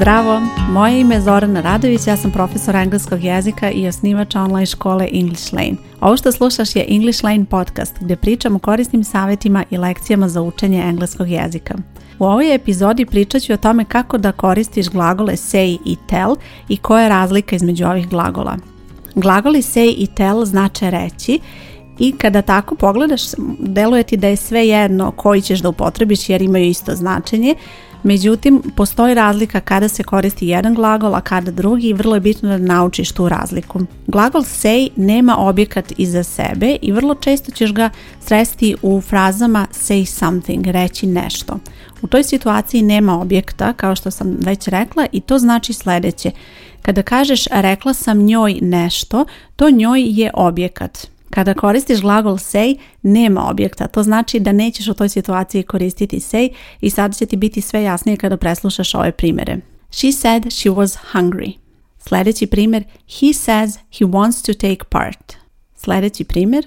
Zdravo, moje ime je Zorana Radović, ja sam profesor engleskog jezika i osnivač online škole English Lane. Ovo što slušaš je English Lane podcast gdje pričam o korisnim savjetima i lekcijama za učenje engleskog jezika. U ovoj epizodi pričat ću o tome kako da koristiš glagole say i tell i koja je razlika između ovih glagola. Glagoli say i tell znače reći i kada tako pogledaš, deluje ti da je sve jedno koji ćeš da upotrebiš jer imaju isto značenje, međutim postoji razlika kada se koristi jedan glagol, a kada drugi i vrlo je bitno da naučiš tu razliku. Glagol say nema objekat iza sebe i vrlo često ćeš ga sresti u frazama say something, reći nešto. U toj situaciji nema objekta, kao što sam već rekla, i to znači sljedeće. Kada kažeš rekla sam njoj nešto, to njoj je objekat. Kada koristiš glagol say, nema objekta. To znači da nećeš u toj situaciji koristiti say i sad će ti biti sve jasnije kada preslušaš ove primjere. She said she was hungry. Sljedeći primjer, he says he wants to take part. Sljedeći primjer,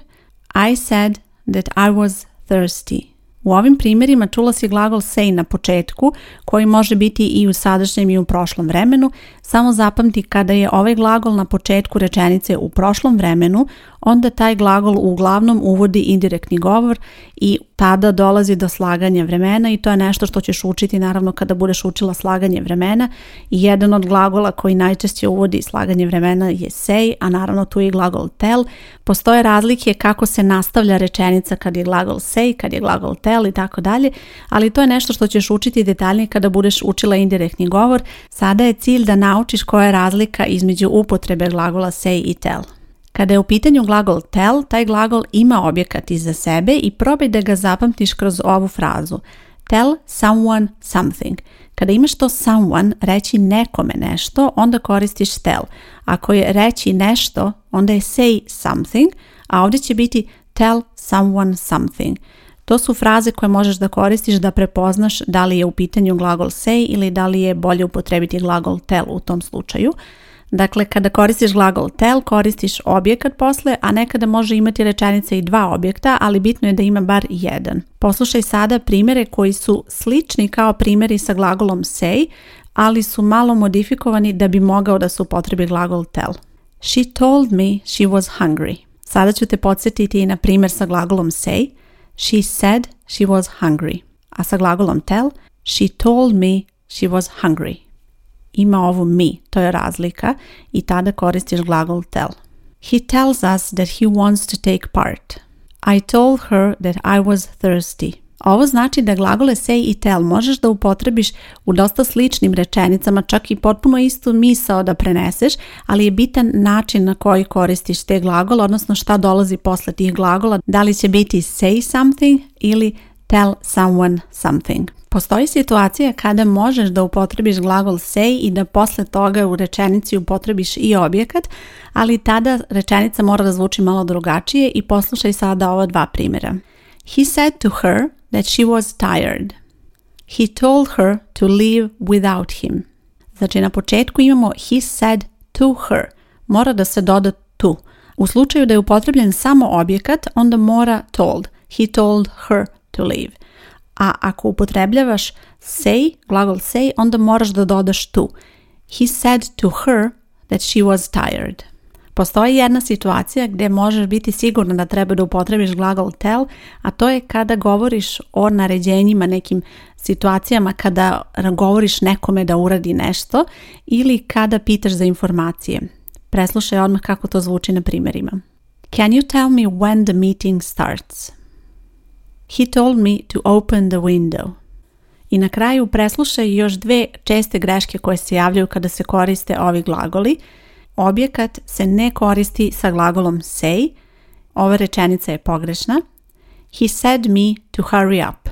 I said that I was thirsty. U ovim primjerima čula si glagol say na početku koji može biti i u sadašnjem i u prošlom vremenu, samo zapamti kada je ovaj glagol na početku rečenice u prošlom vremenu, onda taj glagol uglavnom uvodi indirektni govor i Sada dolazi do slaganja vremena i to je nešto što ćeš učiti naravno kada budeš učila slaganje vremena i jedan od glagola koji najčešće uvodi slaganje vremena je say, a naravno tu je i glagol tell. Postoje razlike kako se nastavlja rečenica kad je glagol say, kad je glagol tell i tako dalje, ali to je nešto što ćeš učiti detaljnije kada budeš učila indirektni govor. Sada je cilj da naučiš koja je razlika između upotrebe glagola say i tell. Kada je u pitanju glagol tell, taj glagol ima objekat iza sebe i probaj da ga zapamtiš kroz ovu frazu. Tell someone something. Kada imaš to someone, reći nekome nešto, onda koristiš tell. Ako je reći nešto, onda je say something, a ovdje će biti tell someone something. To su fraze koje možeš da koristiš da prepoznaš da li je u pitanju glagol say ili da li je bolje upotrebiti glagol tell u tom slučaju. Dakle, kada koristiš glagol tell koristiš objekat posle, a nekada može imati rečenice i dva objekta, ali bitno je da ima bar jedan. Poslušaj sada primjere koji su slični kao primjeri sa glagolom say, ali su malo modifikovani da bi mogao da se upotrebi glagol tell. She told me she was hungry. Sada ću te podsjetiti i na primjer sa glagolom say. She said she was hungry. A sa glagolom tell, she told me she was hungry ima ovo mi, to je razlika i tada koristiš glagol tell. He tells us that he wants to take part. I told her that I was thirsty. Ovo znači da glagole say i tell možeš da upotrebiš u dosta sličnim rečenicama, čak i potpuno istu misao da preneseš, ali je bitan način na koji koristiš te glagole, odnosno šta dolazi posle tih glagola, da li će biti say something ili tell someone something. Postoji situacija kada možeš da upotrebiš glagol say i da posle toga u rečenici upotrebiš i objekat, ali tada rečenica mora da zvuči malo drugačije i poslušaj sada ova dva primjera. He said to her that she was tired. He told her to leave without him. Znači na početku imamo he said to her. Mora da se doda to. U slučaju da je upotrebljen samo objekat, onda mora told. He told her to leave. A ako upotrebljavaš say, glagol say, onda moraš da dodaš tu. He said to her that she was tired. Postoji jedna situacija gdje možeš biti sigurna da treba da upotrebiš glagol tell, a to je kada govoriš o naređenjima, nekim situacijama kada govoriš nekome da uradi nešto ili kada pitaš za informacije. Preslušaj odmah kako to zvuči na primjerima. Can you tell me when the meeting starts? He told me to open the window. I na kraju preslušaj još dve česte greške koje se javljaju kada se koriste ovi glagoli. Objekat se ne koristi sa glagolom say. Ova rečenica je pogrešna. He said me to hurry up.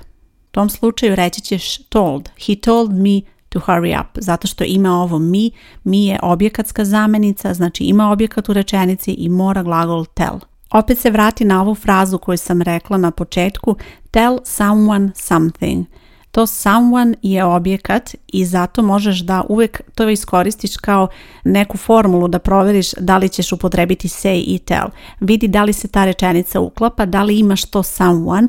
U tom slučaju reći ćeš told. He told me to hurry up, zato što ima ovo mi, mi je objekatska zamenica, znači ima objekat u rečenici i mora glagol tell. Opet se vrati na ovu frazu koju sam rekla na početku tell someone something. To someone je objekat i zato možeš da uvek to iskoristiš kao neku formulu da proveriš da li ćeš upotrebiti say i tell. Vidi da li se ta rečenica uklapa, da li imaš to someone.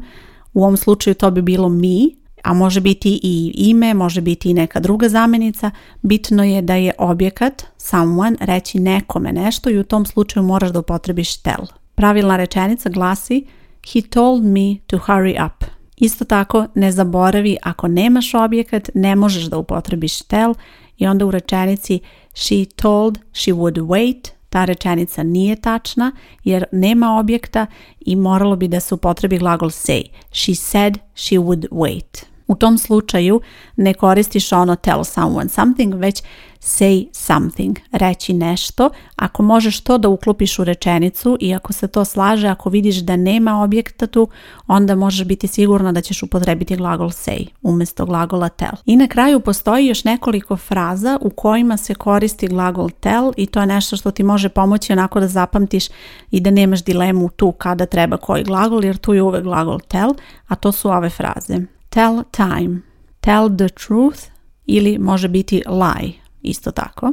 U ovom slučaju to bi bilo me, a može biti i ime, može biti i neka druga zamjenica. Bitno je da je objekat someone reći nekome nešto i u tom slučaju moraš da upotrebiš tell. Pravilna rečenica glasi He told me to hurry up. Isto tako ne zaboravi ako nemaš objekat ne možeš da upotrebiš tell i onda u rečenici she told she would wait ta rečenica nije tačna jer nema objekta i moralo bi da se upotrebi glagol say. She said she would wait. U tom slučaju ne koristiš ono tell someone something, već say something, reći nešto. Ako možeš to da uklopiš u rečenicu i ako se to slaže, ako vidiš da nema objekta tu, onda možeš biti sigurna da ćeš upotrebiti glagol say umjesto glagola tell. I na kraju postoji još nekoliko fraza u kojima se koristi glagol tell i to je nešto što ti može pomoći onako da zapamtiš i da nemaš dilemu tu kada treba koji glagol jer tu je uvek glagol tell, a to su ove fraze tell time, tell the truth ili može biti lie, isto tako.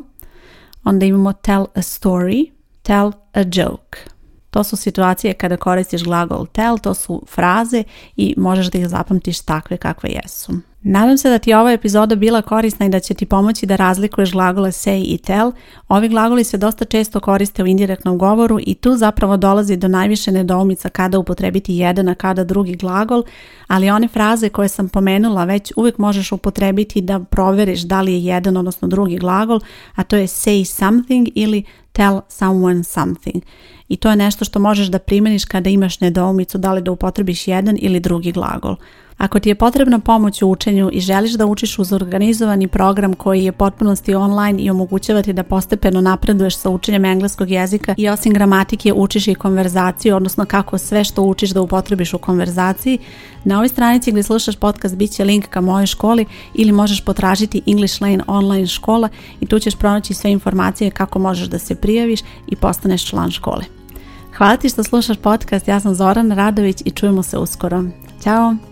Onda imamo tell a story, tell a joke. To su situacije kada koristiš glagol tell, to su fraze i možeš da ih zapamtiš takve kakve jesu. Nadam se da ti je ova epizoda bila korisna i da će ti pomoći da razlikuješ glagole say i tell. Ovi glagoli se dosta često koriste u indirektnom govoru i tu zapravo dolazi do najviše nedoumica kada upotrebiti jedan, a kada drugi glagol, ali one fraze koje sam pomenula već uvijek možeš upotrebiti da proveriš da li je jedan, odnosno drugi glagol, a to je say something ili tell someone something. I to je nešto što možeš da primeniš kada imaš nedoumicu da li da upotrebiš jedan ili drugi glagol. Ako ti je potrebna pomoć u učenju i želiš da učiš uz organizovani program koji je potpunosti online i omogućava ti da postepeno napreduješ sa učenjem engleskog jezika i osim gramatike učiš i konverzaciju, odnosno kako sve što učiš da upotrebiš u konverzaciji, na ovoj stranici gdje slušaš podcast bit će link ka mojoj školi ili možeš potražiti English Lane online škola i tu ćeš pronaći sve informacije kako možeš da se prijaviš i postaneš član škole. Hvala ti što slušaš podcast, ja sam Zoran Radović i čujemo se uskoro. Ćao!